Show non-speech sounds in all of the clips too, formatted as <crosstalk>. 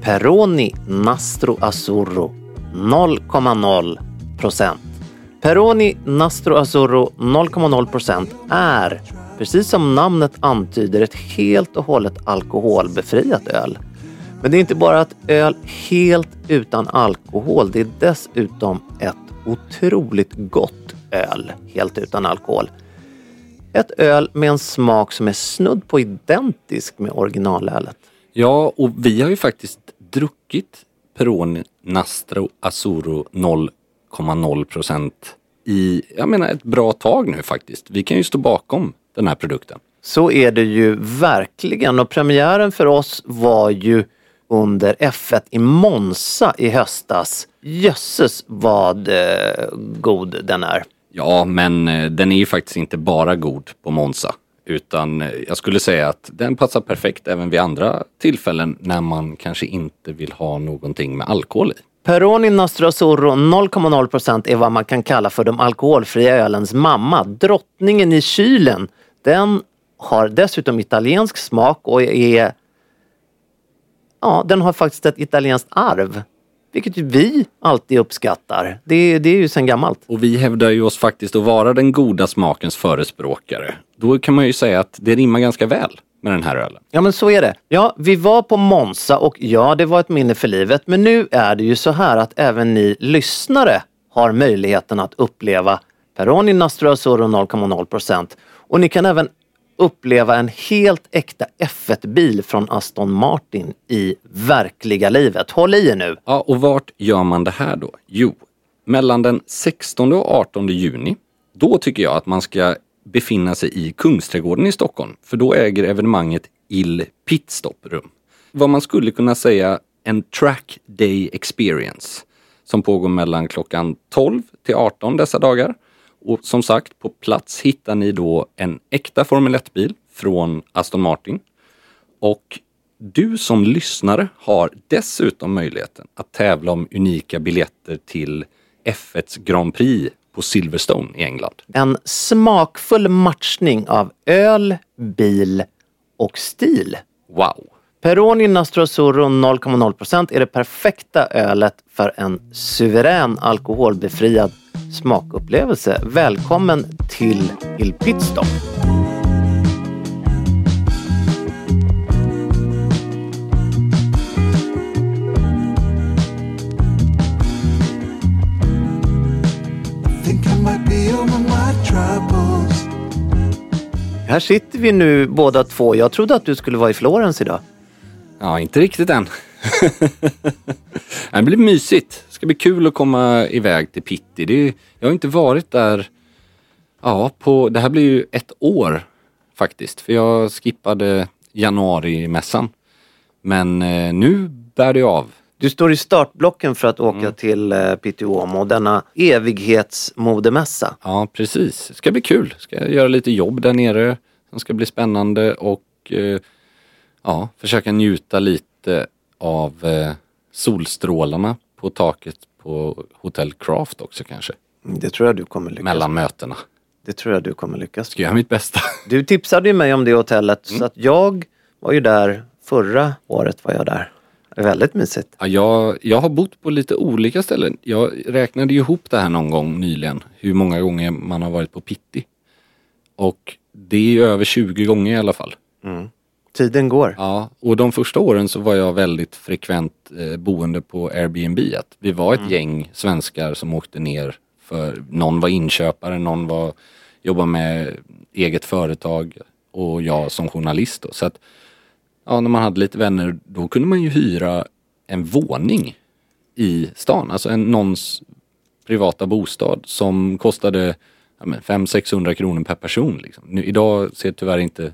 Peroni Nastro Azzurro 0,0% Peroni Nastro Azzurro 0,0% är, precis som namnet antyder, ett helt och hållet alkoholbefriat öl. Men det är inte bara ett öl helt utan alkohol, det är dessutom ett otroligt gott öl helt utan alkohol. Ett öl med en smak som är snudd på identisk med originalölet. Ja, och vi har ju faktiskt druckit Peroni Nastro Azzurro 0,0 procent i, jag menar ett bra tag nu faktiskt. Vi kan ju stå bakom den här produkten. Så är det ju verkligen och premiären för oss var ju under F1 i Monza i höstas. Jösses vad eh, god den är. Ja, men eh, den är ju faktiskt inte bara god på Monza. Utan eh, jag skulle säga att den passar perfekt även vid andra tillfällen när man kanske inte vill ha någonting med alkohol i. Peroni Nastro Zorro 0,0% är vad man kan kalla för de alkoholfria ölens mamma. Drottningen i kylen. Den har dessutom italiensk smak och är... Ja, den har faktiskt ett italienskt arv. Vilket vi alltid uppskattar. Det, det är ju sedan gammalt. Och vi hävdar ju oss faktiskt att vara den goda smakens förespråkare. Då kan man ju säga att det rimmar ganska väl med den här ölen. Ja men så är det. Ja, vi var på Monza och ja, det var ett minne för livet. Men nu är det ju så här att även ni lyssnare har möjligheten att uppleva Peroni Nastro Azzurro 0,0% Och ni kan även uppleva en helt äkta F1-bil från Aston Martin i verkliga livet. Håll i er nu! Ja, och vart gör man det här då? Jo, mellan den 16 och 18 juni. Då tycker jag att man ska befinna sig i Kungsträdgården i Stockholm. För då äger evenemanget Il Pitstop rum. Vad man skulle kunna säga en track day experience. Som pågår mellan klockan 12 till 18 dessa dagar. Och som sagt, på plats hittar ni då en äkta Formel 1-bil från Aston Martin. Och du som lyssnare har dessutom möjligheten att tävla om unika biljetter till F1s Grand Prix på Silverstone i England. En smakfull matchning av öl, bil och stil. Wow! Peroni Nastro Azzurro 0,0 är det perfekta ölet för en suverän alkoholbefriad smakupplevelse. Välkommen till Il Pitstop! Här sitter vi nu båda två. Jag trodde att du skulle vara i Florens idag. Ja, inte riktigt än. <laughs> det blir mysigt. Det ska bli kul att komma iväg till Pitti. Det är, jag har inte varit där, ja, på, det här blir ju ett år faktiskt. För jag skippade januarimässan. Men eh, nu bär det av. Du står i startblocken för att åka till eh, Piteåmo, denna evighetsmodemässa. Ja, precis. Det ska bli kul. Ska göra lite jobb där nere som ska bli spännande och eh, ja, försöka njuta lite av eh, solstrålarna på taket på Hotel Craft också kanske. Det tror jag du kommer lyckas Mellan mötena. Det tror jag du kommer lyckas Ska göra mitt bästa. Du tipsade ju mig om det hotellet så att jag var ju där förra året var jag där. Väldigt mysigt. Ja, jag, jag har bott på lite olika ställen. Jag räknade ju ihop det här någon gång nyligen. Hur många gånger man har varit på Pitti. Och det är ju över 20 gånger i alla fall. Tiden går. Ja, och de första åren så var jag väldigt frekvent eh, boende på Airbnb. Att vi var ett gäng svenskar som åkte ner för någon var inköpare, någon var jobbade med eget företag och jag som journalist. Då. Så att ja, när man hade lite vänner då kunde man ju hyra en våning i stan, alltså en någons privata bostad som kostade ja, men 500-600 kronor per person. Liksom. Nu, idag ser tyvärr inte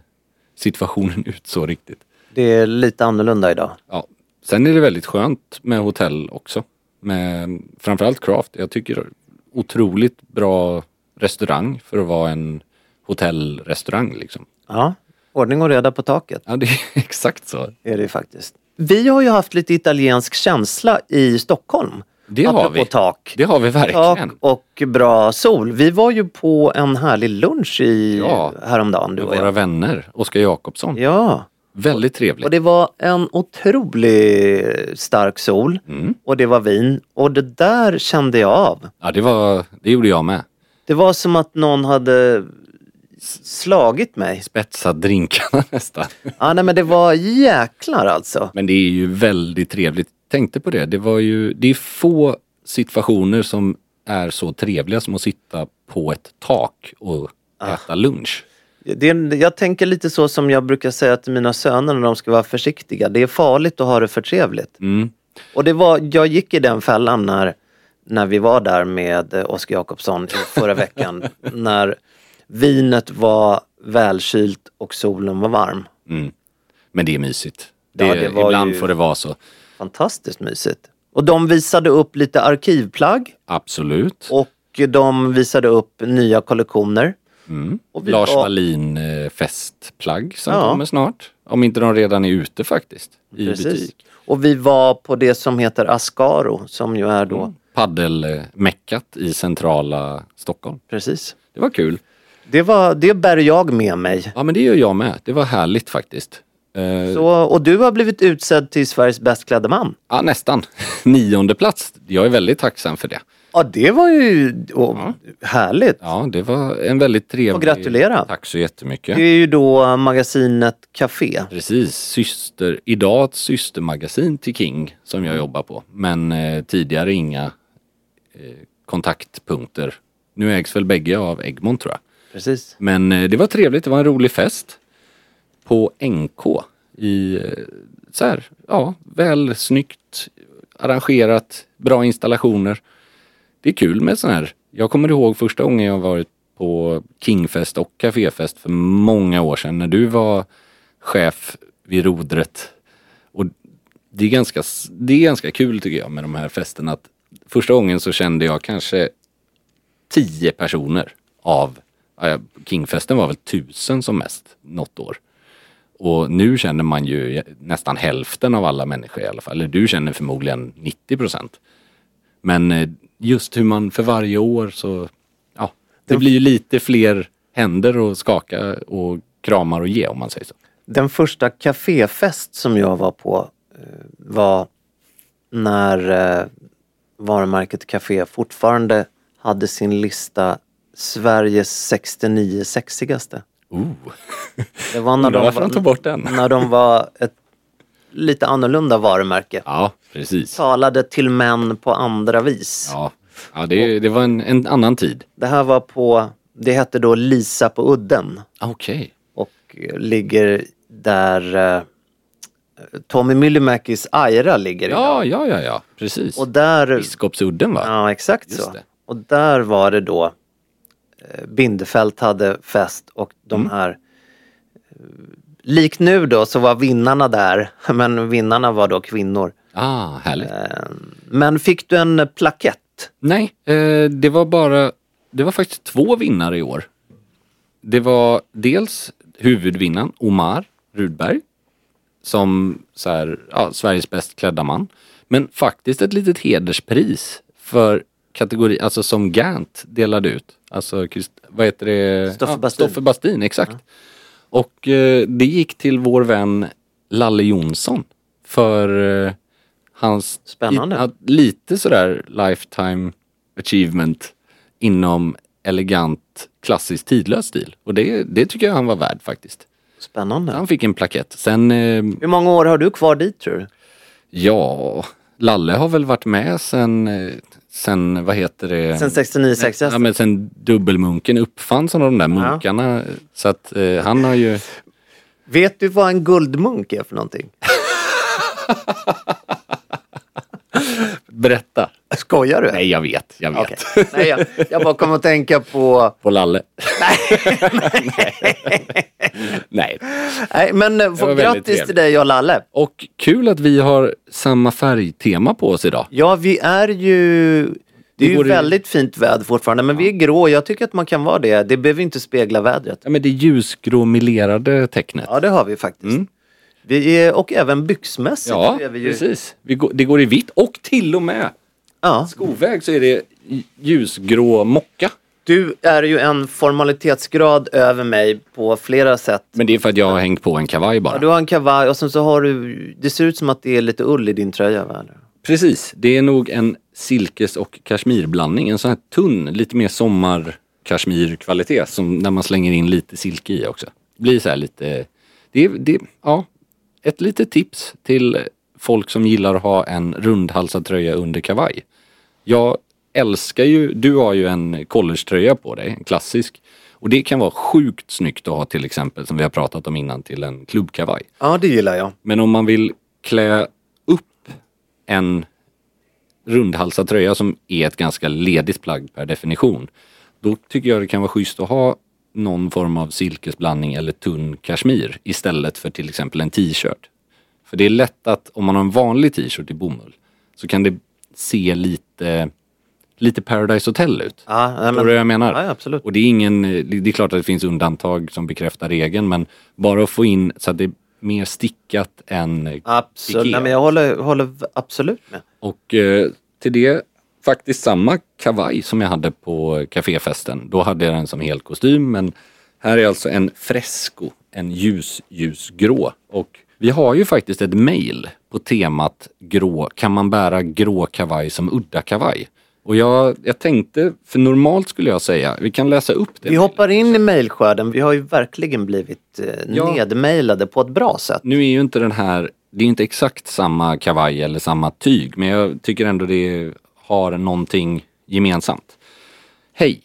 situationen <laughs> ut så riktigt. Det är lite annorlunda idag. Ja. Sen är det väldigt skönt med hotell också. Med framförallt Craft. Jag tycker otroligt bra restaurang för att vara en hotellrestaurang liksom. Ja, ordning och reda på taket Ja, det är <laughs> exakt så. är det faktiskt. Vi har ju haft lite italiensk känsla i Stockholm. Det har vi. tak. Det har vi Tak verkligen. och bra sol. Vi var ju på en härlig lunch i Ja. häromdagen du och Våra jag. vänner, Oskar Jakobsson. Ja, Väldigt trevligt. och det var en otroligt stark sol Mm. och det var vin och det där kände jag av. Ja, det, var, det gjorde jag med. Det var som att någon hade slagit mig. Spetsat drinkarna <laughs> nästan. Ja, nej, men det var jäklar alltså. Men det är ju väldigt trevligt. Tänkte på det. Det var ju, det är få situationer som är så trevliga som att sitta på ett tak och äta lunch. Det, är- jag tänker lite så som jag brukar säga till mina söner när de ska vara försiktiga. Det är farligt att ha det för trevligt. Mm. Och det var, jag gick i den fällan när, när vi var där med Oskar Jakobsson förra veckan. <laughs> när vinet var välkylt och solen var varm. Mm. Men det är mysigt. Det, Ja, det ibland ju- får det vara så. Fantastiskt mysigt. Och de visade upp lite arkivplagg Absolut. och de visade upp nya kollektioner. Mm. Lars var- Wallin eh, festplagg som Ja. kommer snart. Om inte de redan är ute faktiskt. I butik. Och vi var på det som heter Ascaro som ju är då, Paddelmeckat i centrala Stockholm. precis. Det var kul. Det, var, det bär jag med mig. Ja men det gör jag med. Det var härligt faktiskt. Eh, Så, och du har blivit utsedd till Sveriges bäst klädda man. Ja nästan. <laughs> Nionde plats. Jag är väldigt tacksam för det. Ja, det var ju åh, härligt. Ja det var en väldigt trevlig... Och gratulera. Tack så jättemycket. Det är ju då magasinet Café. Precis, syster, idag ett systermagasin till King som jag jobbar på. Men eh, tidigare inga eh, kontaktpunkter. Nu ägs väl bägge av Egmont tror jag. Precis. Men eh, det var trevligt, det var en rolig fest. På NK i eh, så här, ja, väl snyggt arrangerat, bra installationer. Det är kul med sån här. Jag kommer ihåg första gången jag varit på Kingfest och kaféfest för många år sedan när du var chef vid rodret. Och det är ganska, det är ganska kul tycker jag med de här festerna att första gången så kände jag kanske tio personer av, Kingfesten var väl tusen som mest något år. Och nu känner man ju nästan hälften av alla människor i alla fall. Eller du känner förmodligen 90 procent. Men eh, just hur man för varje år så, ja, det blir ju lite fler händer att skaka och kramar och ge om man säger så. Den första kaféfest som jag var på eh, var när eh, varumärket Café fortfarande hade sin lista Sveriges 69 sexigaste. Oh. Det var när de, varför de tog bort den. när de var ett lite annorlunda varumärke. Ja, precis. Talade till män på andra vis. Ja, ja det, det var en, en annan tid. Det här var på, det hette då Lisa på udden Okej. och eh, ligger där eh, Tommy Myllymäkis Aira ligger Ja, idag. ja, ja, ja, precis. Och där, Biskopsudden va? ja exakt Just så. det. Och där var det då Bindefält hade fest och de Mm. här eh, Likt nu då så var vinnarna där, <laughs> men vinnarna var då kvinnor. Ah, härligt. Men fick du en plakett? Nej, eh, det var bara, det var faktiskt två vinnare i år. Det var dels huvudvinnaren Omar Rudberg. Som så här, ja, Sveriges bäst klädda man. Men faktiskt ett litet hederspris för kategori, alltså som Gant delade ut. Alltså, vad heter det? Stoffe Bastin. Stoffe Bastin, exakt. Och eh, det gick till vår vän Lalle Jonsson. För eh, hans Spännande. i- ja, lite sådär lifetime achievement inom elegant klassisk tidlös stil. Och det, det tycker jag han var värd faktiskt. Spännande. Han fick en plakett. Sen, eh, Hur många år har du kvar dit tror du? ja, Lalle har väl varit med sen, eh, sen vad heter det? Sen 69, 60? Ja men sen dubbelmunken uppfanns av de där munkarna. Så att eh, han har ju... Vet du vad en guldmunk är för någonting? <laughs> Berätta. Skojar du? Nej jag vet, jag vet. Okej. Nej, jag, jag bara kom att tänka på... På Lalle. Nej. <laughs> Nej, men eh, var få, väldigt grattis trevligt. till dig och Lalle. Och kul att vi har samma färgtema på oss idag. Ja, vi är ju... Det är ju väldigt fint väder fortfarande, men vi är grå. Jag tycker att man kan vara det. Det behöver inte spegla vädret. Ja men det ljusgrå melerade tecknet. Ja, det har vi faktiskt. Vi är, och även byxmässigt Ja, är vi ju... precis. Vi går, det går i vitt och till och med Ja. skoväg så är det ljusgrå mocka. Du är ju en formalitetsgrad över mig på flera sätt. Men det är för att jag har hängt på en kavaj bara. Ja, du har en kavaj och sen så har du... Det ser ut som att det är lite ull i din tröja. Va? Precis, det är nog en silkes och kashmirblandning. En sån här tunn, lite mer sommar kashmirkvalitet som när man slänger in lite silke i också. Blir så här lite, det det, ja, ett litet tips till folk som gillar att ha en rundhalsad tröja under kavaj. Jag älskar ju, du har ju en collegetröja på dig, en klassisk. Och det kan vara sjukt snyggt att ha till exempel, som vi har pratat om innan, till en klubbkavaj. Ja, det gillar jag. Men om man vill klä upp en rundhalsad tröja som är ett ganska ledigt plagg per definition. Då tycker jag det kan vara schysst att ha någon form av silkesblandning eller tunn kashmir istället för till exempel en t-shirt. För det är lätt att om man har en vanlig t-shirt i bomull så kan det se lite, lite Paradise Hotel ut. Ja, nej, men- du vad jag menar? Ja. Och det är ingen, det är klart att det finns undantag som bekräftar regeln men bara att få in så att det är mer stickat än Absolut. Nej, men jag håller, håller absolut med. Och eh, till det faktiskt samma kavaj som jag hade på kaféfesten. Då hade jag den som hel kostym men här är alltså en fresco, en ljus, ljusgrå. Och vi har ju faktiskt ett mail på temat grå, kan man bära grå kavaj som udda kavaj? Och jag, jag tänkte, för normalt skulle jag säga, vi kan läsa upp det. Vi hoppar in i mejlskörden. Vi har ju verkligen blivit eh, Ja. nedmejlade på ett bra sätt. Nu är ju inte den här, det är inte exakt samma kavaj eller samma tyg, men jag tycker ändå det har någonting gemensamt. Hej!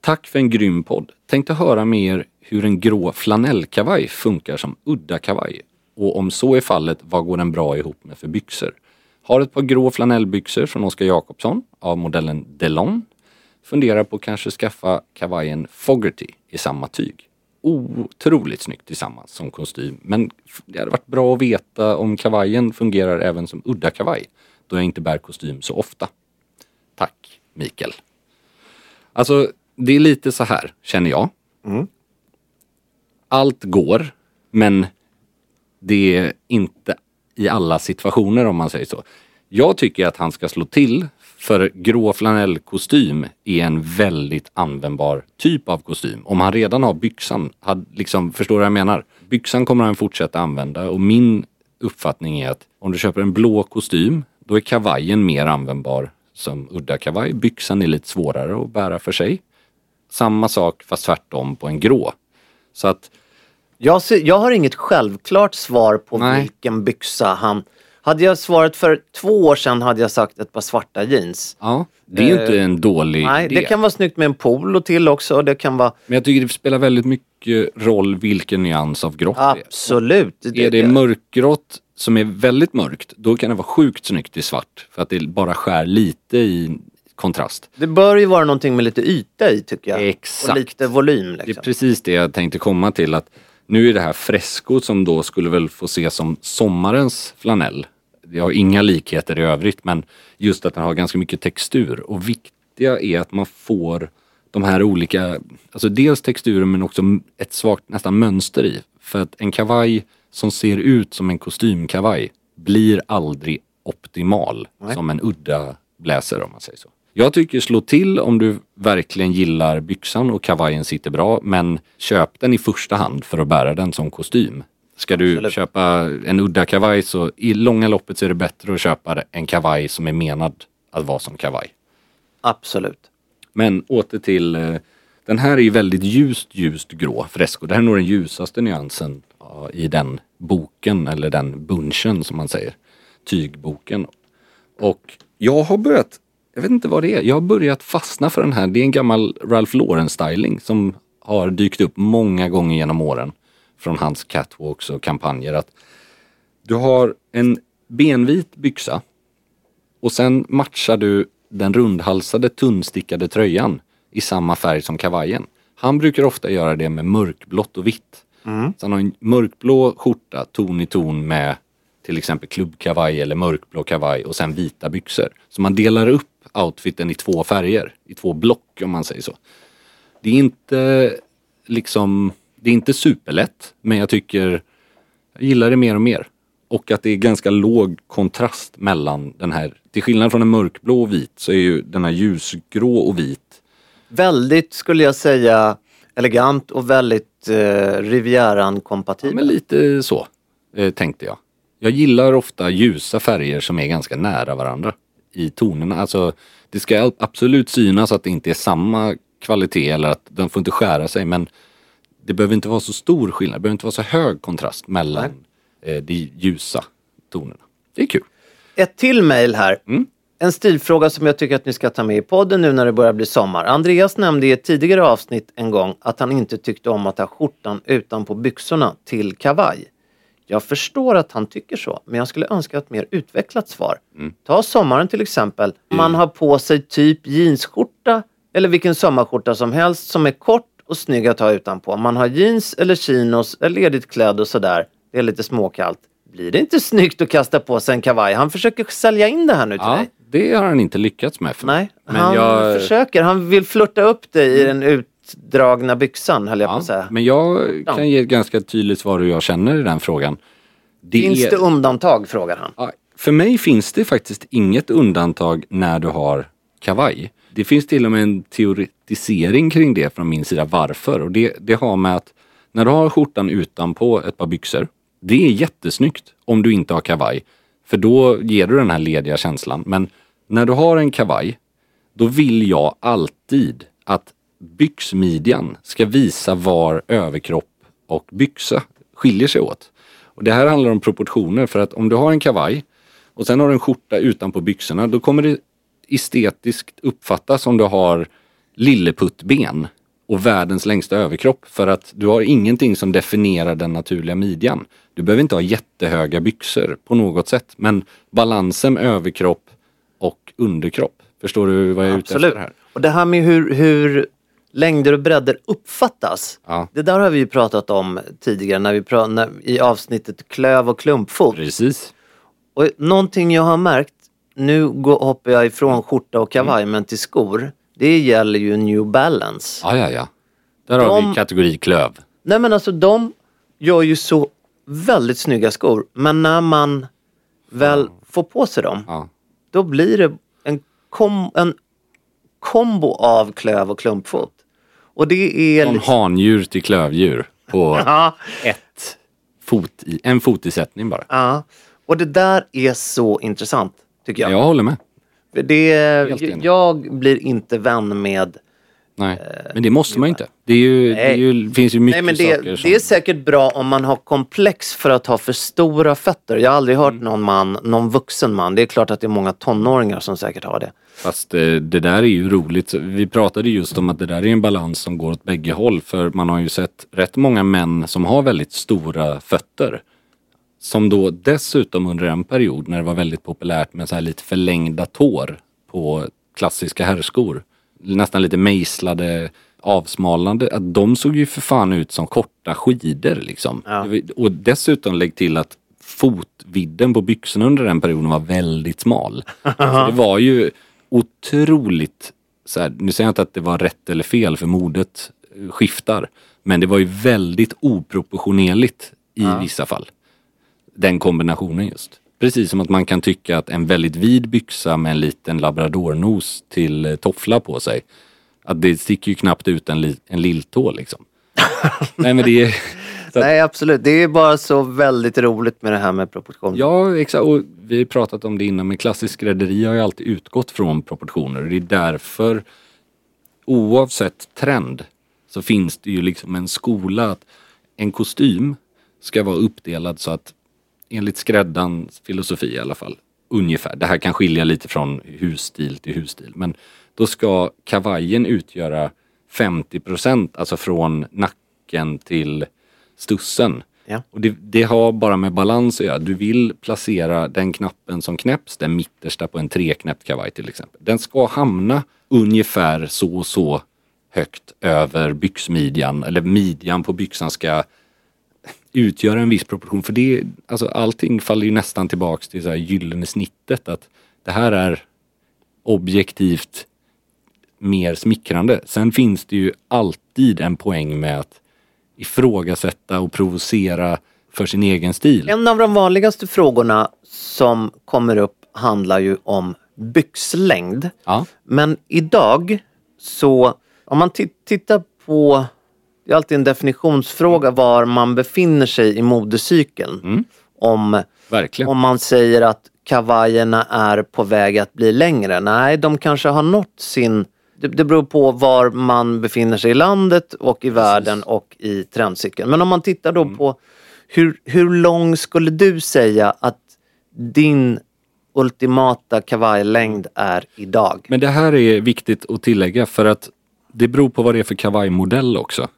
Tack för en grym podd. Tänkte höra mer hur en grå flanellkavaj funkar som udda kavaj. Och om så är fallet, vad går den bra ihop med för byxor? Har ett par grå flanellbyxor från Oskar Jakobsson av modellen Delon. Funderar på att kanske skaffa kavajen Fogerty i samma tyg. Otroligt snyggt tillsammans som kostym. Men det hade varit bra att veta om kavajen fungerar även som udda kavaj. Då jag inte bär kostym så ofta. Mikael. Alltså det är lite så här känner jag. Allt går men det är inte i alla situationer om man säger så. Jag tycker att han ska slå till för grå flanellkostym är en väldigt användbar typ av kostym. Om han redan har byxan, had, liksom, förstår du vad jag menar? Byxan kommer han fortsätta använda och min uppfattning är att om du köper en blå kostym, då är kavajen mer användbar som udda kavaj. Byxan är lite svårare att bära för sig. Samma sak fast tvärtom på en grå. Så att Jag, ser, jag har inget självklart svar på Nej. vilken byxa han... Hade jag svarat för två år sedan hade jag sagt ett par svarta jeans. ja, det är ju Eh, inte en dålig Nej, idé. det kan vara snyggt med en polo till också. och Det kan vara... Men jag tycker det spelar väldigt mycket roll vilken nyans av grått det är. Absolut. Är det mörkgrått som är väldigt mörkt, då kan det vara sjukt snyggt i svart. För att det bara skär lite i kontrast. Det bör ju vara någonting med lite yta i tycker jag. Exakt. Och lite volym. Det är Liksom. precis det jag tänkte komma till. att Nu är det här fresco som då skulle väl få ses som sommarens flanell. Det har inga likheter i övrigt men just att den har ganska mycket textur. Och viktiga är att man får de här olika, alltså dels texturen men också ett svagt nästan mönster i. För att en kavaj som ser ut som en kostymkavaj blir aldrig optimal som en udda blazer om man säger så. Jag tycker slå till om du verkligen gillar byxan och kavajen sitter bra men köp den i första hand för att bära den som kostym. Ska du Absolut. köpa en udda kavaj så i långa loppet så är det bättre att köpa en kavaj som är menad att vara som kavaj. Absolut. Men åter till, eh, den här är ju väldigt ljust, ljust grå fresco. Det här är nog den ljusaste nyansen i den boken eller den bunchen som man säger. Tygboken. Och jag har börjat, jag vet inte vad det är, jag har börjat fastna för den här. Det är en gammal Ralph Lauren styling som har dykt upp många gånger genom åren. Från hans catwalks och kampanjer. Att du har en benvit byxa och sen matchar du den rundhalsade tunnstickade tröjan i samma färg som kavajen. Han brukar ofta göra det med mörkblått och vitt. Så han har en mörkblå skjorta ton i ton med till exempel klubbkavaj eller mörkblå kavaj och sen vita byxor. Så man delar upp outfiten i två färger, i två block om man säger så. Det är inte liksom, det är inte superlätt men jag tycker, jag gillar det mer och mer. Och att det är ganska låg kontrast mellan den här, till skillnad från en mörkblå och vit så är ju den här ljusgrå och vit Väldigt, skulle jag säga, elegant och väldigt eh, Rivieran-kompatibel. Men lite så eh, tänkte jag. Jag gillar ofta ljusa färger som är ganska nära varandra i tonerna. Alltså, det ska absolut synas att det inte är samma kvalitet eller att den får inte skära sig men det behöver inte vara så stor skillnad. Det behöver inte vara så hög kontrast mellan eh, de ljusa tonerna. Det är kul. Ett till mejl här. Mm. En stilfråga som jag tycker att ni ska ta med i podden nu när det börjar bli sommar. Andreas nämnde i ett tidigare avsnitt en gång att han inte tyckte om att ha skjortan utanpå byxorna till kavaj. Jag förstår att han tycker så, men jag skulle önska ett mer utvecklat svar. Mm. Ta sommaren till exempel. Man har på sig typ jeansskjorta eller vilken sommarskjorta som helst som är kort och snygg att ha utanpå. Man har jeans eller chinos eller ledigt klädd och sådär. Det är lite småkallt. Blir det inte snyggt att kasta på sig en kavaj? Han försöker sälja in det här nu till Ja, dig. det har han inte lyckats med. För. Nej, Men han jag- försöker. Han vill flirta upp dig i den utdragna byxan, höll jag på att säga. Men jag Ja. kan ge ett ganska tydligt svar hur jag känner i den frågan. Det Finns är- det undantag, frågar han. Ja, För mig finns det faktiskt inget undantag när du har kavaj. Det finns till och med en teoretisering kring det från min sida varför. Och det, det har med att när du har skjortan utanpå ett par byxor. Det är jättesnyggt om du inte har kavaj. För då ger du den här lediga känslan. Men när du har en kavaj, då vill jag alltid att byxmidjan ska visa var överkropp och byxa skiljer sig åt. Och det här handlar om proportioner för att om du har en kavaj och sen har du en skjorta utanpå byxorna då kommer det estetiskt uppfattas som du har lilleputtben och världens längsta överkropp för att du har ingenting som definierar den naturliga midjan. Du behöver inte ha jättehöga byxor på något sätt men balansen överkropp och underkropp. Förstår du vad jag är ute Absolut. efter här? Och det här med hur, hur längder och bredder uppfattas. Ja. Det där har vi ju pratat om tidigare när vi pra- när, i avsnittet klöv och klumpfot. Precis. Och någonting jag har märkt, nu går, hoppar jag ifrån skjorta och kavaj men till skor. Det gäller ju New Balance. Ja, ja, ja. Där har De- vi kategori klöv. Nej men alltså de gör ju så väldigt snygga skor. Men när man väl får på sig dem, Ja. då blir det en, kom, en kombo av klöv och klumpfot. Och det är... Från handjur till klövdjur på <laughs> Ja, ett fot i, en fotisättning bara. ja. Och det där är så intressant, tycker jag. Jag håller med. Det, jag blir inte vän med... Nej, men det måste man inte. Det, är ju, det ju, det finns ju mycket Nej det, saker som... det är säkert bra om man har komplex för att ha för stora fötter. Jag har aldrig hört Mm. någon man, någon vuxen man, det är klart att det är många tonåringar som säkert har det. Fast eh, det där är ju roligt. Vi pratade just om att det där är en balans som går åt bägge håll. För man har ju sett rätt många män som har väldigt stora fötter. Som då dessutom under en period när det var väldigt populärt med så här lite förlängda tår på klassiska herrskor. Nästan lite mejslade, avsmalnande. Att de såg ju för fan ut som korta skidor liksom. Ja. Och dessutom lägg till att fotvidden på byxorna under den perioden var väldigt smal. <laughs> så det var ju otroligt, så här, nu säger jag inte att det var rätt eller fel för modet eh, skiftar. Men det var ju väldigt oproportionerligt i vissa fall. Den kombinationen just. Precis som att man kan tycka att en väldigt vid byxa med en liten labradornos till eh, toffla på sig. Att det sticker ju knappt ut en, li, en lilltå liksom. <laughs> Nej men det är... Att- Nej, absolut. Det är bara så väldigt roligt med det här med proportion. Ja, exakt. Och vi har pratat om det innan, men klassisk skrädderi har ju alltid utgått från proportioner. Det är därför, oavsett trend, så finns det ju liksom en skola att en kostym ska vara uppdelad så att, enligt skräddarens filosofi i alla fall, ungefär, det här kan skilja lite från husstil till husstil, men då ska kavajen utgöra 50 procent, alltså från nacken till stussen. Ja. Och det, det har bara med balans att göra. Du vill placera den knappen som knäpps, den mittersta på en treknäppt kavaj till exempel. Den ska hamna ungefär så och så högt över byxmidjan, eller midjan på byxan ska utgöra en viss proportion. För det, alltså allting faller ju nästan tillbaks till så här gyllene snittet. Att det här är objektivt mer smickrande. Sen finns det ju alltid en poäng med att ifrågasätta och provocera för sin egen stil. En av de vanligaste frågorna som kommer upp handlar ju om byxlängd. Ja. Men idag så, om man ti- tittar på, det är alltid en definitionsfråga var man befinner sig i modecykeln. Om, Verkligen. om man säger att kavajerna är på väg att bli längre. Nej, de kanske har nått sin... Det, det beror på var man befinner sig i landet och i världen och i trendcykeln. Men om man tittar då på hur, hur lång skulle du säga att din ultimata kavajlängd är idag? Men det här är viktigt att tillägga för att det beror på vad det är för kavajmodell också.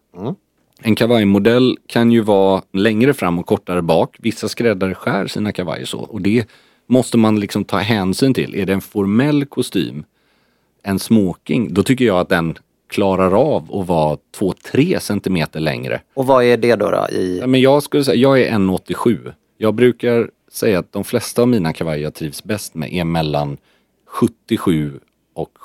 En kavajmodell kan ju vara längre fram och kortare bak. Vissa skräddare skär sina kavajer så och det måste man liksom ta hänsyn till. Är det en formell kostym, en smoking, då tycker jag att den klarar av att vara 2-3 centimeter längre. Och vad är det då? då i... Ja, men jag skulle säga, jag är 1,87. Jag brukar säga att de flesta av mina kavajer jag trivs bäst med är mellan 77 och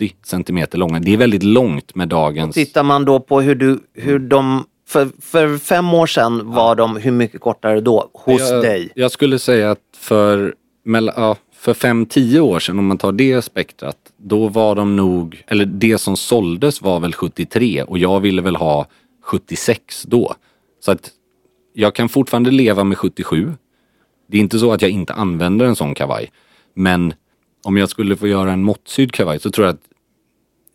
79-80 centimeter långa. Det är väldigt långt med dagens... Tittar man då på hur, du, hur de... För, för fem år sedan var de hur mycket kortare då hos jag, dig? Jag skulle säga att för, mellan, ja, för 5-10 år sedan, om man tar det spektrat, då var de nog, eller det som såldes var väl 73 och jag ville väl ha 76 då. Så att jag kan fortfarande leva med 77. Det är inte så att jag inte använder en sån kavaj. Men om jag skulle få göra en måttsydd kavaj så tror jag att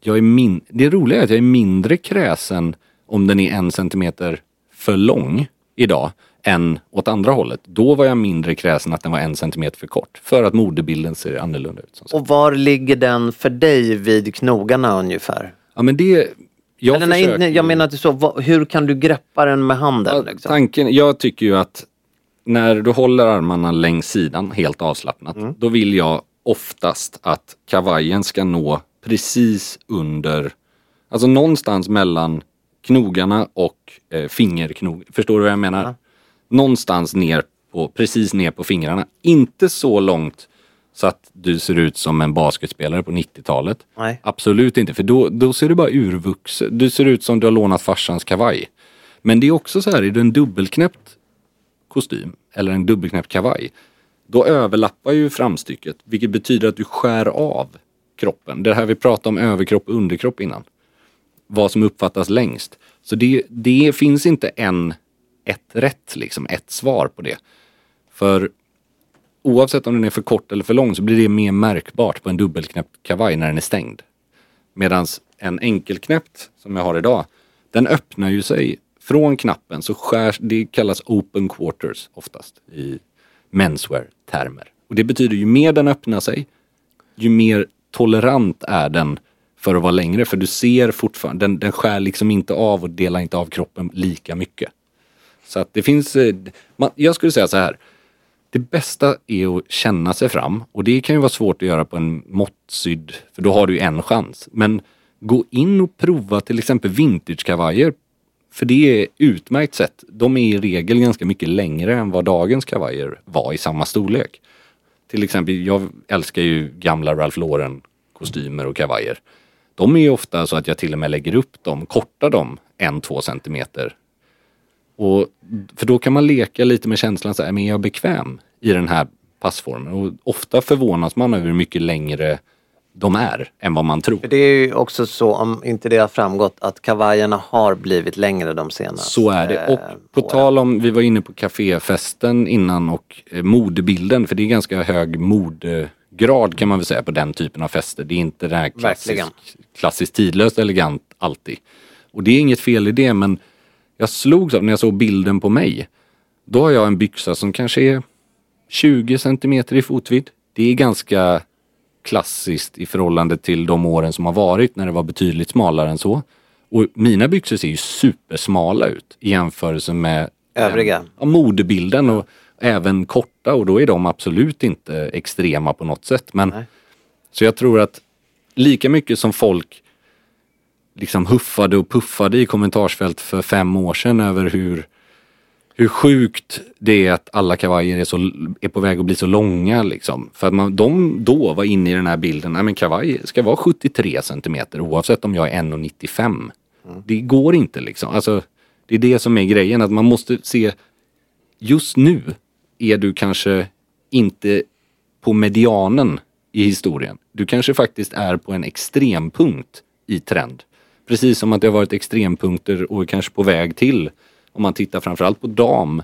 jag är min... Det roliga är att jag är mindre kräsen om den är en centimeter för lång idag än åt andra hållet. Då var jag mindre kräsen att den var en centimeter för kort. För att modebilden ser annorlunda ut. Och var ligger den för dig vid knogarna ungefär? Ja men det... Jag, Eller försöker- nej, jag menar inte så. Vad- Hur kan du greppa den med handen? Ja, Liksom? tanken, jag tycker ju att när du håller armarna längs sidan helt avslappnat, Mm. då vill jag oftast att kavajen ska nå precis under, alltså någonstans mellan knogarna och eh, fingerknog. Förstår du vad jag menar? Någonstans ner på, precis ner på fingrarna. Inte så långt så att du ser ut som en basketspelare på 90-talet. Nej. Absolut inte, för då, då ser du bara urvuxen. Du ser ut som du har lånat farsans kavaj. Men det är också så här, är du en dubbelknäppt kostym eller en dubbelknäppt kavaj, då överlappar ju framstycket, vilket betyder att du skär av kroppen. Det här vi pratade om överkropp och underkropp innan. Vad som uppfattas längst. Så det, det finns inte en, ett rätt, liksom, ett svar på det. För oavsett om den är för kort eller för lång så blir det mer märkbart på en dubbelknäppt kavaj när den är stängd. Medan en enkelknäppt som jag har idag, den öppnar ju sig från knappen så skärs, det kallas open quarters oftast i menswear-termer. Och det betyder ju mer den öppnar sig, ju mer tolerant är den för att vara längre. För du ser fortfarande, den, den skär liksom inte av och delar inte av kroppen lika mycket. Så att det finns, eh, man, jag skulle säga så här. Det bästa är att känna sig fram och det kan ju vara svårt att göra på en måttsydd, för då har du ju en chans. Men gå in och prova till exempel vintagekavajer För det är utmärkt sätt. De är i regel ganska mycket längre än vad dagens kavajer var i samma storlek. Till exempel, jag älskar ju gamla Ralph Lauren kostymer och kavajer. De är ju ofta så att jag till och med lägger upp dem, kortar dem en, två centimeter. Och, för då kan man leka lite med känslan så här, äh, men är jag bekväm i den här passformen? Och ofta förvånas man över hur mycket längre de är än vad man tror. För det är ju också så, om inte det har framgått, att kavajerna har blivit längre de senaste Så är det. Och på åren. tal om, vi var inne på kaféfesten innan och eh, modebilden, för det är ganska hög modegrad kan man väl säga på den typen av fester. Det är inte det här klassisk, klassiskt tidlöst elegant alltid. Och det är inget fel i det men jag slogs av när jag såg bilden på mig. Då har jag en byxa som kanske är 20 centimeter i fotvidd. Det är ganska klassiskt i förhållande till de åren som har varit när det var betydligt smalare än så. Och mina byxor ser ju supersmala ut i jämförelse med Övriga. ja, modebilden och även korta och då är de absolut inte extrema på något sätt. Men, så jag tror att lika mycket som folk liksom huffade och puffade i kommentarsfält för fem år sedan över hur, hur sjukt det är att alla kavajer är, så, är på väg att bli så långa. Liksom. För att man, de då var inne i den här bilden, nej men kavaj ska vara 73 centimeter oavsett om jag är 1,95. Det går inte liksom. Alltså, det är det som är grejen, att man måste se just nu är du kanske inte på medianen i historien. Du kanske faktiskt är på en extrempunkt i trend. Precis som att det har varit extrempunkter och kanske på väg till, om man tittar framförallt på dam,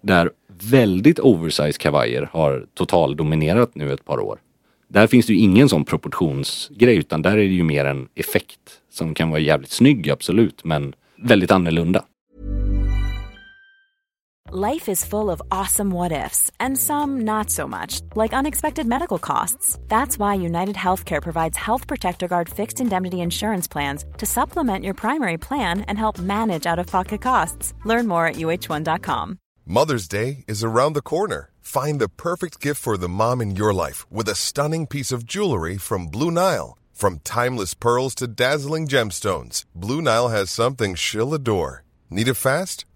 där väldigt oversized kavajer har totaldominerat nu ett par år. Där finns det ju ingen sån proportionsgrej utan där är det ju mer en effekt som kan vara jävligt snygg absolut men väldigt annorlunda. Life is full of awesome what ifs, and some not so much, like unexpected medical costs. That's why United Healthcare provides Health Protector Guard fixed indemnity insurance plans to supplement your primary plan and help manage out of pocket costs. Learn more at uh1.com. Mother's Day is around the corner. Find the perfect gift for the mom in your life with a stunning piece of jewelry from Blue Nile. From timeless pearls to dazzling gemstones, Blue Nile has something she'll adore. Need it fast?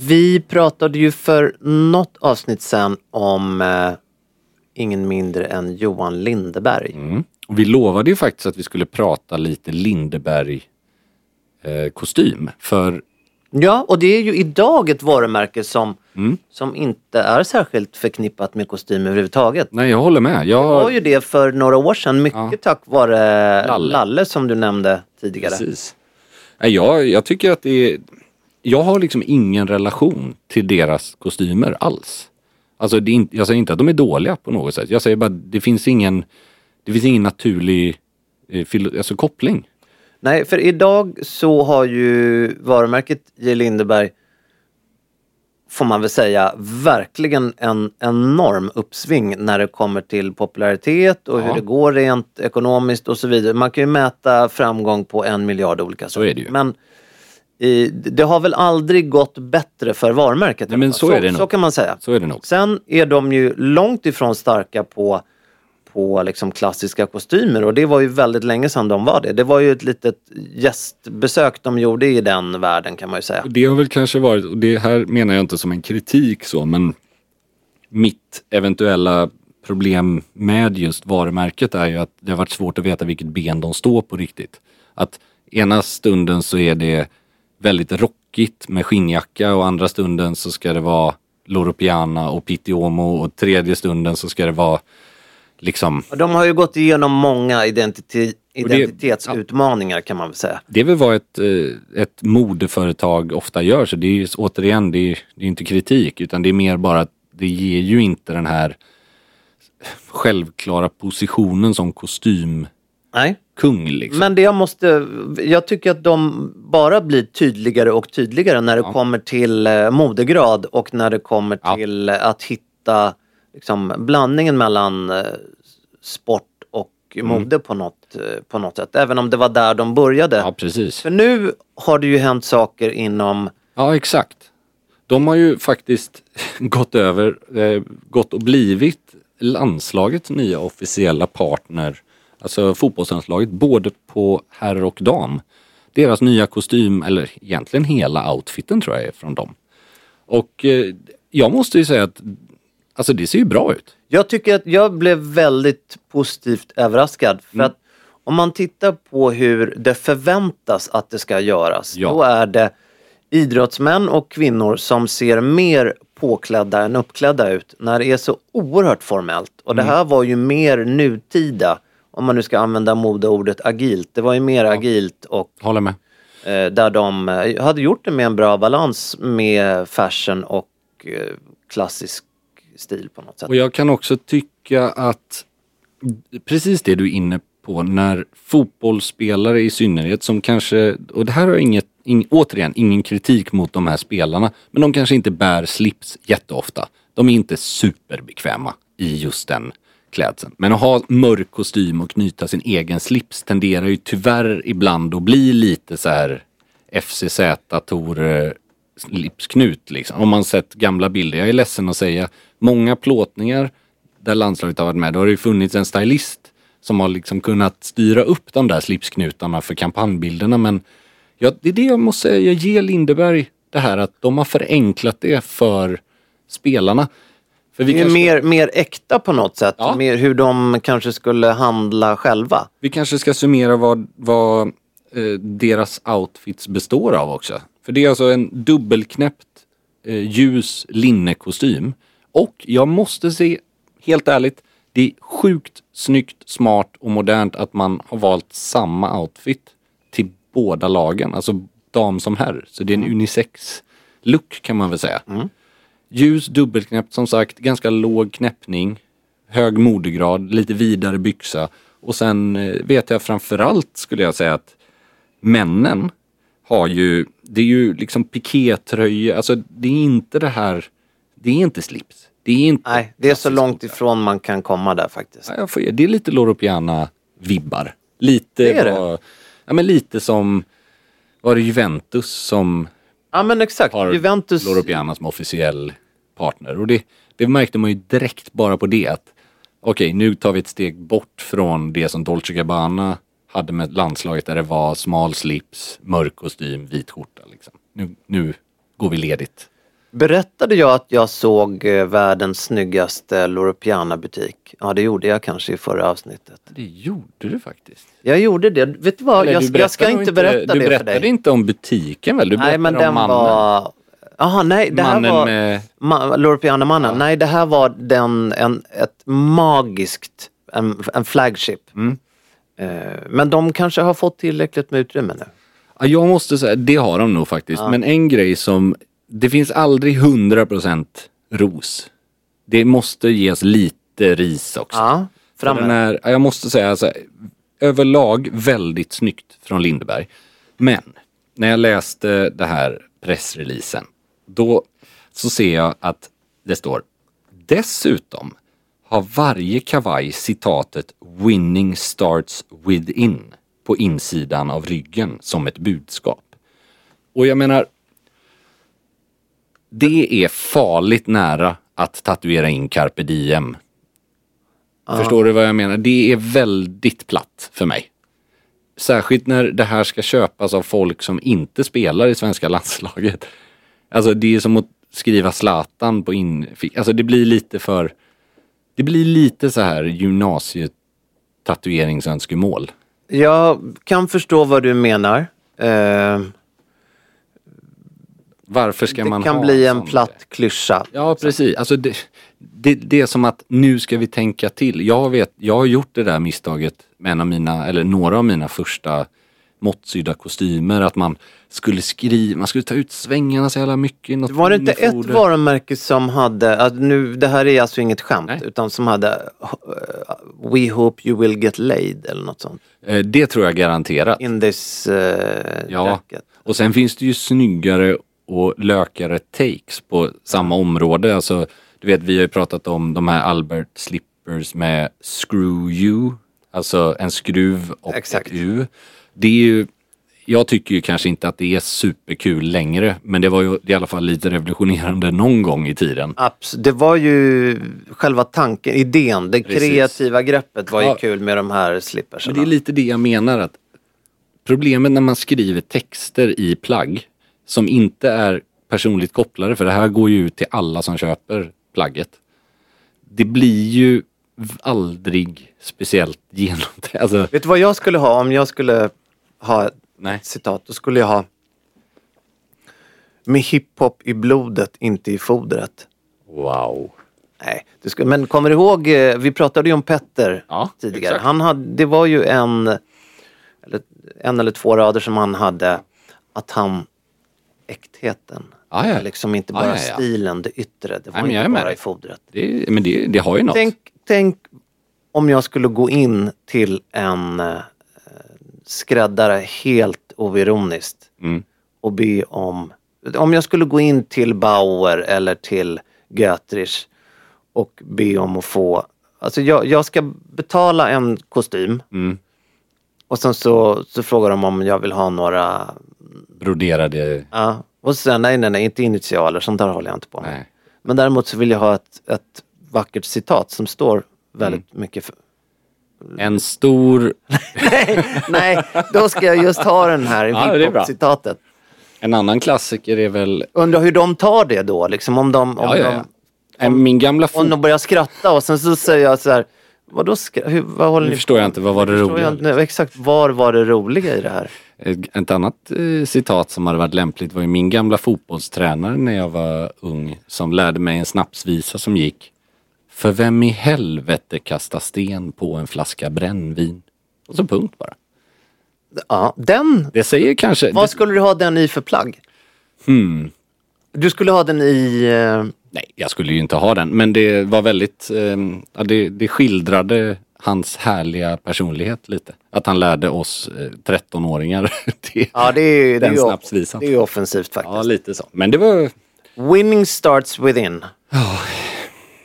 Vi pratade ju för något avsnitt sen om eh, ingen mindre än Johan Lindeberg. Mm. Och vi lovade ju faktiskt att vi skulle prata lite Lindeberg eh, kostym. För Ja, och det är ju idag ett varumärke som, Mm. som inte är särskilt förknippat med kostym överhuvudtaget. nej, jag håller med. Jag Det var ju det för några år sedan, mycket Ja. tack vare Lalle. Lalle. som du nämnde tidigare. Precis. Jag, jag tycker att det är... Jag har liksom ingen relation till deras kostymer alls. Alltså det är inte, jag säger inte att de är dåliga på något sätt. Jag säger bara det finns ingen, det finns ingen naturlig eh, alltså, koppling. Nej, för idag så har ju varumärket J. Lindeberg får man väl säga verkligen en enorm uppsving när det kommer till popularitet och Ja. hur det går rent ekonomiskt och så vidare. Man kan ju mäta framgång på en miljard olika saker. är det ju. Men det har väl aldrig gått bättre för varumärket. Nej, men så är det nog. så kan man säga. Så är det nog. Sen är de ju långt ifrån starka på, på liksom klassiska kostymer och det var ju väldigt länge sedan de var det. Det var ju ett litet gästbesök de gjorde i den världen kan man ju säga. Det har väl kanske varit, och det här menar jag inte som en kritik så, men mitt eventuella problem med just varumärket är ju att det har varit svårt att veta vilket ben de står på riktigt. Att ena stunden så är det väldigt rockigt med skinnjacka och andra stunden så ska det vara Loro Piana och Pitti Uomo och tredje stunden så ska det vara liksom De har ju gått igenom många identite- Och det- identitetsutmaningar kan man väl säga. Det är väl vad ett, eh, ett modeföretag ofta gör. Så det är ju återigen, det är, det är inte kritik utan det är mer bara att det ger ju inte den här självklara positionen som kostymkung. Nej. Liksom. Men det jag måste, jag tycker att de bara blir tydligare och tydligare när det kommer till eh, modegrad och när det kommer till eh, att hitta liksom, blandningen mellan eh, sport och Mm. mode på, något, på något sätt. Även om det var där de började. Ja, precis. För nu har det ju hänt saker inom Ja, exakt. De har ju faktiskt <laughs> gått över, eh, gått och blivit landslagets nya officiella partner. Alltså fotbollslandslaget, både på herr och dam. Deras nya kostym, eller egentligen hela outfiten tror jag är från dem. Och eh, jag måste ju säga att alltså det ser ju bra ut. Jag tycker att jag blev väldigt positivt överraskad. För Mm. att om man tittar på hur det förväntas att det ska göras. Ja. Då är det idrottsmän och kvinnor som ser mer påklädda än uppklädda ut. När det är så oerhört formellt. Och Mm. det här var ju mer nutida. Om man nu ska använda modeordet agilt. Det var ju mer agilt och Håller med. eh, där de eh, hade gjort det med en bra balans med fashion och eh, klassisk stil på något sätt. Och jag kan också tycka att precis det du är inne på när fotbollsspelare i synnerhet som kanske, och det här har inget, ing, återigen ingen kritik mot de här spelarna, men de kanske inte bär slips jätteofta. De är inte superbekväma i just den klädseln. Men att ha mörk kostym och knyta sin egen slips tenderar ju tyvärr ibland att bli lite så här FCZ Tor slipsknut liksom. Om man sett gamla bilder. Jag är ledsen att säga. Många plåtningar där landslaget har varit med. Då har det ju funnits en stylist som har liksom kunnat styra upp de där slipsknutarna för kampanjbilderna. Men ja, det är det jag måste säga. Jag ger Lindeberg det här att de har förenklat det för spelarna. För vi det är kanske, mer, mer äkta på något sätt. Mer hur de kanske skulle handla själva. vi kanske ska summera vad, vad eh, deras outfits består av också. För det är alltså en dubbelknäppt eh, ljus linnekostym. Och jag måste se, helt ärligt, det är sjukt snyggt, smart och modernt att man har valt samma outfit till båda lagen. Alltså dam som herr. Så det är en unisex look kan man väl säga. Ljus dubbelknäppt som sagt, ganska låg knäppning. Hög modegrad, lite vidare byxa. Och sen eh, vet jag framförallt skulle jag säga att männen har ju, det är ju liksom pikétröja, alltså det är inte det här, det är inte slips. Det är inte... Nej, det är så långt ifrån man kan komma där faktiskt. Ja, får, det är lite Loro Piana-vibbar. Lite, Det är det. vad- ja, men lite som, var det Juventus som Ja men exakt, har Juventus... Loro Piana som officiell partner. Och det, det märkte man ju direkt bara på det att okej, nu tar vi ett steg bort från det som Dolce Gabbana hade med landslaget där det var smal slips, mörk kostym, vit skjorta. Liksom. Nu, nu går vi ledigt. Berättade jag att jag såg eh, världens snyggaste Loro Piana-butik? Ja, det gjorde jag kanske i förra avsnittet. Det gjorde du faktiskt. Jag gjorde det. Vet du vad? Eller Jag, du jag ska berättade inte berätta Du det för berättade dig. inte om butiken väl? Du Nej, men berättade den mannen. var... Jaha, nej, det här Mannen var... med- Ma- Loro Piana-mannen. Nej, det här var den, en, ett magiskt, en, en flagship. Mm. Eh, men de kanske har fått tillräckligt med utrymme nu. Ja, jag måste säga, det har de nog faktiskt. Ja. Men en grej som, det finns aldrig 100% ros. Det måste ges lite ris också. Ja, För fram den med är, ja, jag måste säga, alltså, överlag väldigt snyggt från Lindeberg. Men när jag läste det här pressreleasen, då så ser jag att det står Dessutom har varje kavaj citatet “Winning starts within” på insidan av ryggen som ett budskap. Och jag menar, det är farligt nära att tatuera in carpe diem. Förstår du vad jag menar? Det är väldigt platt för mig. Särskilt när det här ska köpas av folk som inte spelar i svenska landslaget. Alltså det är som att skriva Zlatan på in... Alltså det blir lite för... Det blir lite så här gymnasietatueringsönskemål. Jag kan förstå vad du menar. Eh, Varför ska det man kan ha bli en sån platt klyscha. Ja, precis. Alltså det, det, det är som att nu ska vi tänka till. Jag, vet, jag har gjort det där misstaget med en av mina, eller några av mina första måttsydda kostymer. Att man skulle skriva, man skulle ta ut svängarna så jävla mycket. Något Var det inte ett varumärke som hade, att nu, det här är alltså inget skämt, utan som hade eh, We hope you will get laid eller något sånt. Eh, Det tror jag garanterat. In this uh, Ja, jacket. och sen finns det ju snyggare och lökare takes på samma område. Alltså, du vet, vi har ju pratat om de här Albert Slippers med Screw You. Alltså en skruv och Exakt. ett U. Det är ju, jag tycker ju kanske inte att det är superkul längre, men det var ju i alla fall lite revolutionerande någon gång i tiden. Abs- det var ju själva tanken, idén, det Precis. kreativa greppet var ju Ja. kul med de här slippersarna. Men det är lite det jag menar att problemet när man skriver texter i plagg som inte är personligt kopplade, för det här går ju ut till alla som köper plagget. Det blir ju aldrig speciellt genomtänkt. Alltså, Vet du vad jag skulle ha om jag skulle ha ett Nej. citat? Då skulle jag ha Med hiphop i blodet, inte i fodret. wow. Nej, du ska, men kommer du ihåg, eh, vi pratade ju om Petter Ja, tidigare. exakt. Han hade, det var ju en eller, en eller två rader som han hade att han äktheten. Ja, ja. Liksom inte Ja, bara ja, ja. stilen, det yttre. Det var Nej, inte bara i fodret. Det, men det, det har ju något. Tänk, tänk om jag skulle gå in till en eh, skräddare helt oironiskt Mm. och be om, om jag skulle gå in till Bauer eller till Götrich och be om att få, alltså jag, jag ska betala en kostym Mm. och sen så, så frågar de om jag vill ha några, Broderade... ja, och sen nej nej nej, inte initialer, sånt där håller jag inte på med. Nej. Men däremot så vill jag ha ett, ett vackert citat som står väldigt Mm. mycket för, En stor... <laughs> Nej, då ska jag just ha den här Ja, hiphop-citatet. En annan klassiker är väl... Undrar hur de tar det då, liksom om de, om Ja, ja, de, ja. Min gamla om fot... de börjar skratta och sen så säger jag så här, vadå skra- hur, vad håller Nu ni förstår jag inte, vad var det roliga? jag inte. Exakt, var var det roliga i det här? Ett ett annat eh, citat som hade varit lämpligt var ju min gamla fotbollstränare när jag var ung som lärde mig en snapsvisa som gick För vem i helvete kastar sten på en flaska brännvin? Och så punkt bara. Ja, den, Det säger kanske... vad skulle du ha den i för plagg? hmm, Du skulle ha den i, eh, nej, jag skulle ju inte ha den. Men det var väldigt... Eh, det, det skildrade hans härliga personlighet lite. Att han lärde oss eh, 13-åringar <laughs> det, ja det är ju det är den snapsvisan. det är offensivt faktiskt. Ja, lite så. Men det var Winning starts within.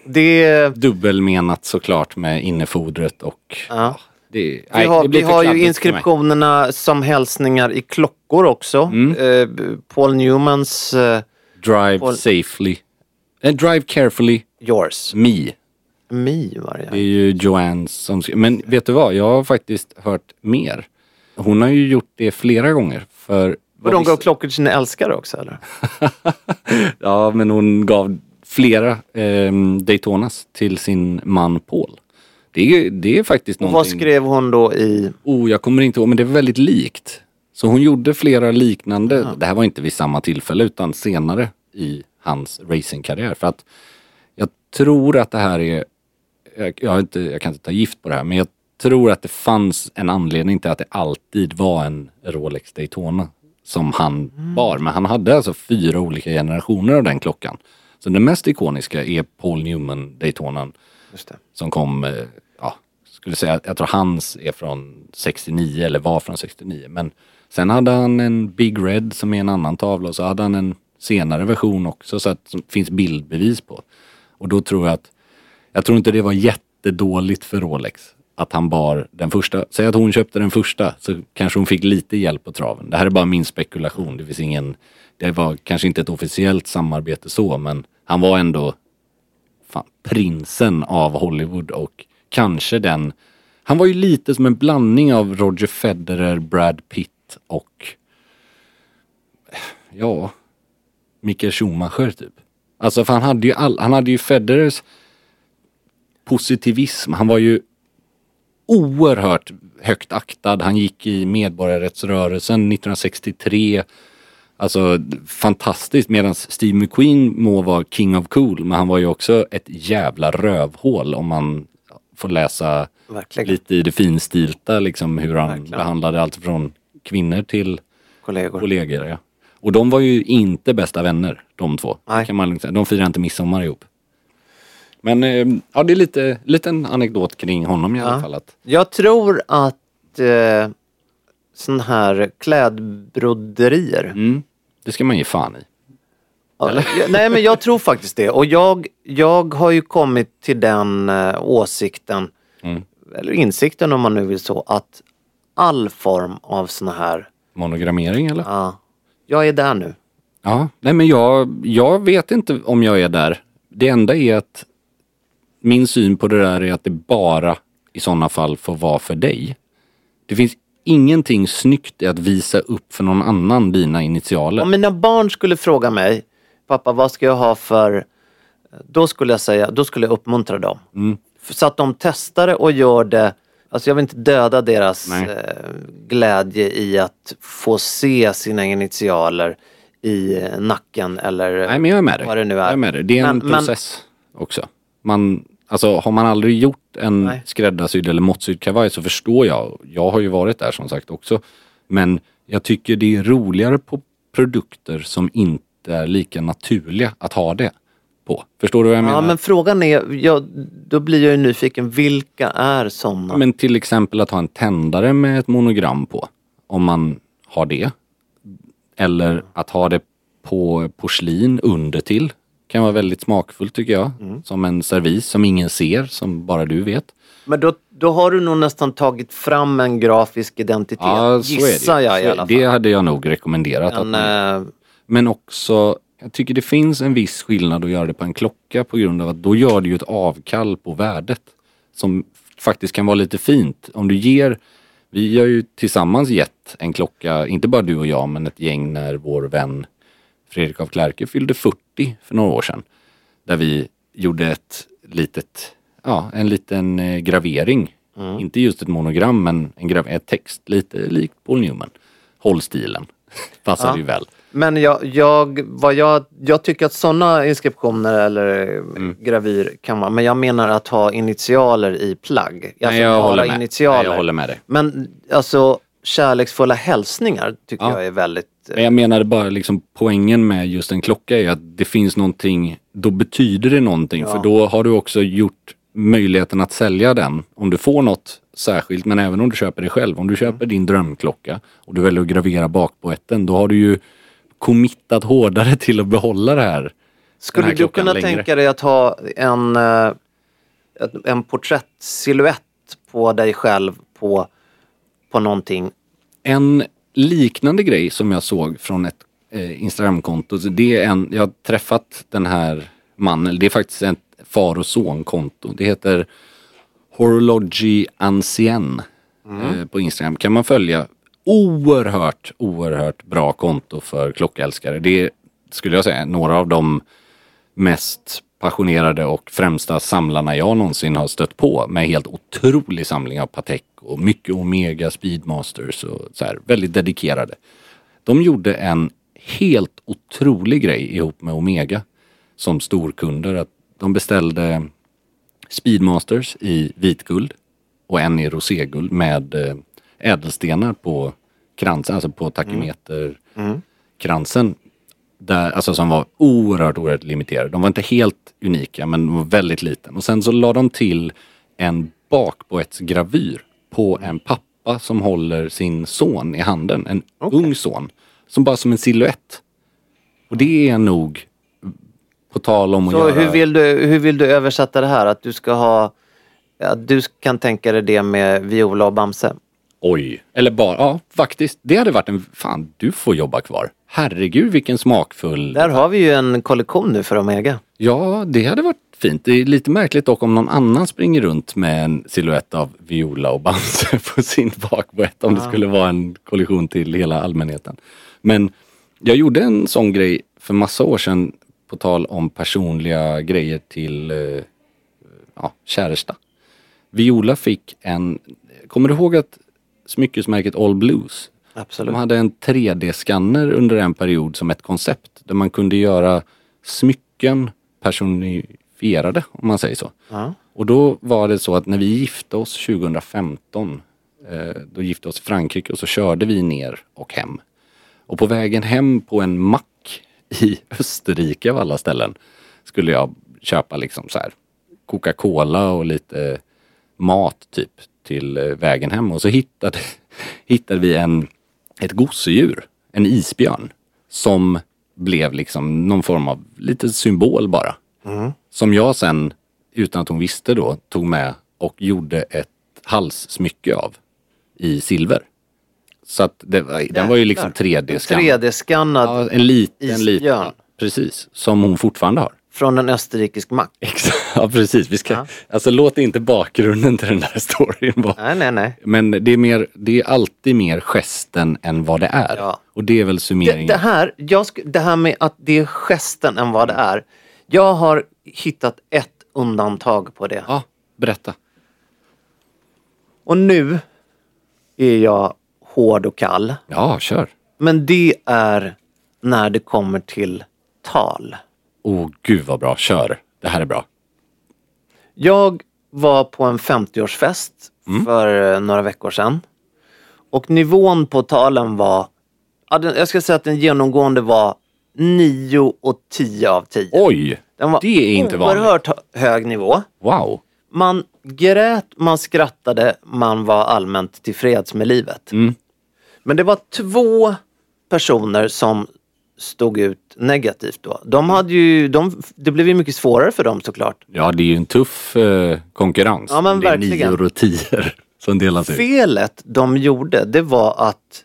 Det, dubbelmenat såklart med innefodret och... ja. Det, Vi nej, har, det blir vi har ju inskriptionerna som hälsningar i klockor också. Mm. Eh, Paul Newmans eh, Drive Paul- safely. Eh, drive carefully. Yours. Me. Me var Det det är ju Joanne som. Men vet du vad? Jag har faktiskt hört mer. Hon har ju gjort det flera gånger. För Och de gav vi- klockor till sina älskare också eller? <laughs> Ja, men hon gav flera eh, Daytonas till sin man Paul. Det är, det är faktiskt Och vad någonting... skrev hon då i... Oh, jag kommer inte ihåg, men det var väldigt likt. Så hon gjorde flera liknande. Det här var inte vid samma tillfälle utan senare i hans racingkarriär. För att jag tror att det här är, jag, jag, inte, jag kan inte ta gift på det här, men jag tror att det fanns en anledning till att det alltid var en Rolex Daytona som han bar. Men han hade alltså fyra olika generationer av den klockan. Så den mest ikoniska är Paul Newman Daytonan som kom, eh, ja, skulle säga, jag tror hans är från 69 eller var från 69. Men sen hade han en Big Red som är en annan tavla och så hade han en senare version också så att det finns bildbevis på. Och då tror jag att, jag tror inte det var jättedåligt för Rolex att han bar den första. Säg att hon köpte den första så kanske hon fick lite hjälp på traven. Det här är bara min spekulation. Det finns ingen, det var kanske inte ett officiellt samarbete så men han var ändå fan, prinsen av Hollywood och kanske den han var ju lite som en blandning av Roger Federer, Brad Pitt och ja, Michael Schumacher typ. Alltså för han hade ju all, han hade ju Federers positivism. Han var ju oerhört högt aktad. Han gick i medborgarrättsrörelsen 1963. Alltså fantastiskt. Medan Steve McQueen må vara king of cool. Men han var ju också ett jävla rövhål om man får läsa Verkligen. lite i det finstilta liksom hur han behandlade allt från kvinnor till Kollegor. kollegor. Ja. Och de var ju inte bästa vänner de två. Kan man. De firade inte midsommar ihop. Men eh, ja, det är lite liten anekdot kring honom i alla Ja. fall. Att, Jag tror att eh, sån här klädbroderier. mm, det ska man ge fan i. Ja, Nej men jag tror faktiskt det. Och jag, jag har ju kommit till den eh, åsikten, Mm. eller insikten om man nu vill så, att all form av såna här, Monogrammering eller? ja, jag är där nu. Ja, nej men jag, jag vet inte om jag är där. Det enda är att min syn på det där är att det bara i sådana fall får vara för dig. Det finns ingenting snyggt i att visa upp för någon annan dina initialer. Om mina barn skulle fråga mig, pappa vad ska jag ha för, då skulle jag säga, då skulle jag uppmuntra dem. Mm. Så att de testar det och gör det, alltså jag vill inte döda deras Nej. eh, glädje i att få se sina initialer i eh, nacken eller Nej men jag är med dig. vad det nu är. Jag är med dig. Det är en Men- men- process också. Man, alltså har man aldrig gjort en Nej. skräddarsydd eller måttsydd kavaj så förstår jag. Jag har ju varit där som sagt också. Men jag tycker det är roligare på produkter som inte är lika naturliga att ha det på. Förstår du vad jag Ja menar? men frågan är, ja, då blir jag ju nyfiken, vilka är sådana? Men till exempel att ha en tändare med ett monogram på. Om man har det. Eller att ha det på porslin under till. Kan vara väldigt smakfullt tycker jag. Mm. Som en servis som ingen ser, som bara du vet. Men då, då har du nog nästan tagit fram en grafisk identitet, Ja, så gissar är det. jag i alla fall. Det hade jag nog rekommenderat. att En, man, eh, Men också, jag tycker det finns en viss skillnad att göra det på en klocka på grund av att då gör du ju ett avkall på värdet. Som faktiskt kan vara lite fint. Om du ger, vi har ju tillsammans gett en klocka, inte bara du och jag men ett gäng när vår vän Fredrik af Klerke fyllde 40 för några år sedan. Där vi gjorde ett litet, ja en liten eh, gravering. Mm. Inte just ett monogram men en grav- text, lite likt Paul Newman. Håll stilen. <laughs> Passar Ja. ju väl. Men jag, jag, vad jag, jag tycker att sådana inskriptioner eller Mm. gravyr kan vara, men jag menar att ha initialer i plagg. Alltså Nej, jag håller med. initialer. Nej, jag håller med dig. Men alltså kärleksfulla hälsningar tycker Ja. jag är väldigt... Men jag menade bara liksom poängen med just en klocka är att det finns någonting, då betyder det någonting Ja. för då har du också gjort möjligheten att sälja den. Om du får något särskilt men även om du köper det själv. Om du köper din drömklocka och du väljer att gravera bakpoetten då har du ju committat hårdare till att behålla det här. Skulle här du kunna längre. tänka dig att ha en, eh, en porträttsilhuett på dig själv på, på någonting? En liknande grej som jag såg från ett eh, Instagramkonto, så det är en, jag har träffat den här mannen, det är faktiskt ett far och sonkonto. Det heter Horology Ancien eh, på Instagram. Kan man följa. Oerhört, oerhört bra konto för klockälskare. Det är, skulle jag säga, några av de mest passionerade och främsta samlarna jag någonsin har stött på med helt otrolig samling av Patek och mycket Omega Speedmasters och så här, väldigt dedikerade. De gjorde en helt otrolig grej ihop med Omega som storkunder. Att de beställde Speedmasters i vitguld och en i roséguld med eh, ädelstenar på kransen, alltså på takimeter kransen. Där, alltså som var oerhört, oerhört limiterade. De var inte helt unika men de var väldigt liten. Och sen så la de till en bakpoetsgravyr på en pappa som håller sin son i handen. En ung son. Som bara som en silhuett. Och det är nog, på tal om att Så göra... hur vill, du, hur vill du översätta det här? Att du ska ha att du kan tänka dig det med Viola och Bamse. Oj. Eller bara, ja faktiskt. Det hade varit en, fan du får jobba kvar. Herregud vilken smakfull. Där har vi ju en kollektion nu för Omega. Ja, det hade varit fint. Det är lite märkligt dock om någon annan springer runt med en silhuett av Viola och Bamse <laughs> på sin bakboett. Om det Ja. skulle vara en kollektion till hela allmänheten. Men jag gjorde en sån grej för massa år sedan på tal om personliga grejer till eh, ja, käresta. Viola fick en, kommer du ihåg att smyckesmärket All Blues? Absolut. De hade en 3D-skanner under en period som ett koncept där man kunde göra smycken personifierade om man säger så. Ja. Och då var det så att när vi gifte oss 2015, eh, då gifte oss i Frankrike och så körde vi ner och hem. Och på vägen hem på en mack i <laughs> Österrike av alla ställen skulle jag köpa liksom så här Coca-Cola och lite mat typ till eh, vägen hem och så hittade, <laughs> hittade vi en, ett gosedjur, en isbjörn som blev liksom någon form av lite symbol bara. Mm. Som jag sen, utan att hon visste då, tog med och gjorde ett halssmycke av i silver. Så att det, den var ju liksom 3D-skannad. 3D-skannad Ja, en liten, liten. isbjörn. Ja, precis. Som hon fortfarande har. från en österrikisk mack. Ja precis. Vi ska, Alltså låt inte bakgrunden till den där <laughs> storyn vara. Nej, nej, nej. Men det är, mer, det är alltid mer gesten än vad det är. Ja. Och det är väl Det, summeringen. det, här, jag sk- det här med att det är gesten än vad det är. Jag har hittat ett undantag på det. Ja, berätta. Och nu är jag hård och kall. Ja, kör. Men det är när det kommer till tal. Åh gud vad bra, kör. Det här är bra. Jag var på en 50-årsfest Mm. för eh, några veckor sedan. Och nivån på talen var, jag ska säga att den genomgående var 9 och 10 av 10. Oj! Den var det är inte vanligt. oerhört hö- hög nivå. Wow. Man grät, man skrattade, man var allmänt tillfreds med livet. Mm. Men det var två personer som stod ut negativt då. De hade ju, de, det blev ju mycket svårare för dem såklart. Ja, det är ju en tuff eh, konkurrens. Ja, men det är nior och tior som delas ut. Felet de gjorde, det var att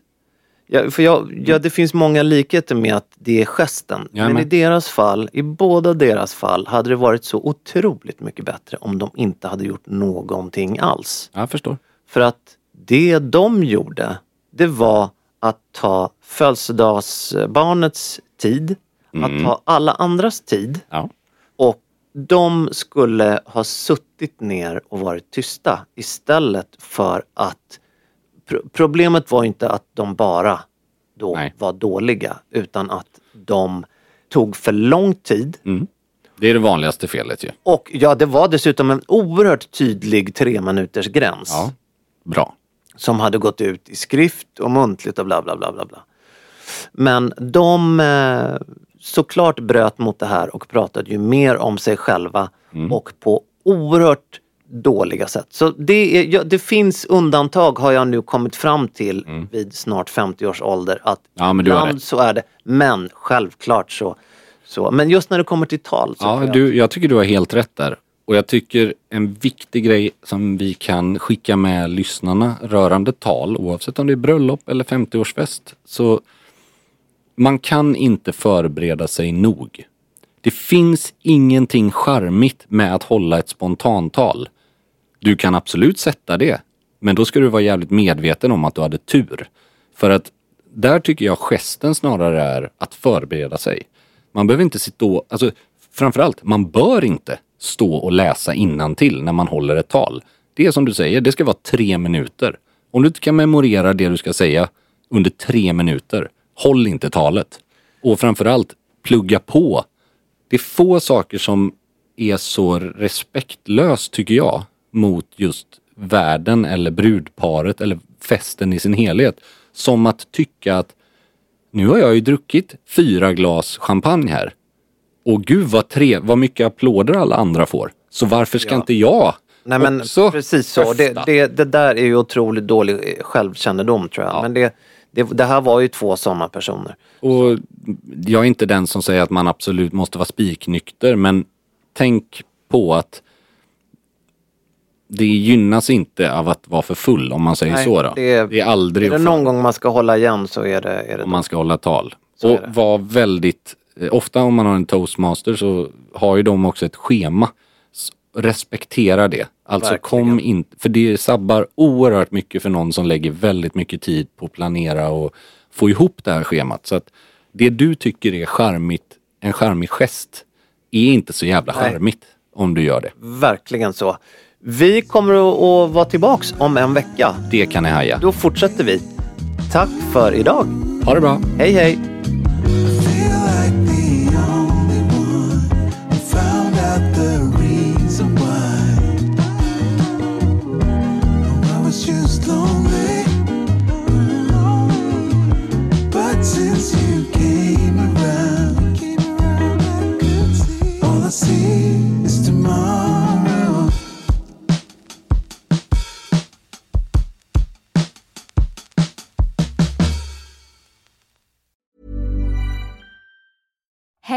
Ja, för jag, ja, det finns många likheter med att det är gesten. Jajamän. Men i deras fall, i båda deras fall, hade det varit så otroligt mycket bättre om de inte hade gjort någonting alls. Jag förstår. För att det de gjorde, det var att ta födelsedagsbarnets tid, Mm. att ta alla andras tid Ja. och de skulle ha suttit ner och varit tysta istället för att pro- problemet var inte att de bara då var dåliga utan att de tog för lång tid Mm. Det är det vanligaste felet ju. och ja, det var dessutom en oerhört tydlig tre minuters gräns. Ja. Bra. Som hade gått ut i skrift och muntligt och bla bla bla bla. bla. Men de eh, såklart bröt mot det här och pratade ju mer om sig själva Mm. och på oerhört dåliga sätt. Så det, är, ja, det finns undantag har jag nu kommit fram till vid snart 50 års ålder. Att Mm. Ja, ibland så är det. Men självklart så. så. Men just när det kommer till tal så Ja, du, jag tycker du har helt rätt där. Och jag tycker en viktig grej som vi kan skicka med lyssnarna rörande tal, oavsett om det är bröllop eller 50-årsfest, så man kan inte förbereda sig nog. Det finns ingenting charmigt med att hålla ett spontantal. Du kan absolut sätta det, men då ska du vara jävligt medveten om att du hade tur. För att där tycker jag gesten snarare är att förbereda sig. Man behöver inte sitta och, alltså framförallt, man bör inte stå och läsa till när man håller ett tal. Det är som du säger, det ska vara tre minuter. Om du inte kan memorera det du ska säga under tre minuter, håll inte talet. Och framförallt, plugga på. Det är få saker som är så respektlöst, tycker jag, mot just världen eller brudparet eller festen i sin helhet. Som att tycka att nu har jag ju druckit fyra glas champagne här. Och gud vad, tre, vad mycket applåder alla andra får. Så varför ska Ja. inte jag Nej men också precis så. Det, det, det där är ju otroligt dålig eh, självkännedom tror jag. Men det, det, det här var ju två sådana personer. Och jag är inte den som säger att man absolut måste vara spiknykter men tänk på att det gynnas inte av att vara för full om man säger Nej, så. Då. det är- det är aldrig Är det någon gång man ska hålla igen så är det, är det om man ska hålla tal. Så och vara väldigt, ofta om man har en toastmaster så har ju de också ett schema. Respektera det. Alltså Verkligen. kom in, för det sabbar oerhört mycket för någon som lägger väldigt mycket tid på att planera och få ihop det här schemat. Så att det du tycker är charmigt, en charmig gest, är inte så jävla Nej. charmigt om du gör det. Verkligen så. Vi kommer att, att vara tillbaks om en vecka. Det kan ni haja. Då fortsätter vi. Tack för idag. Ha det bra. Hej hej.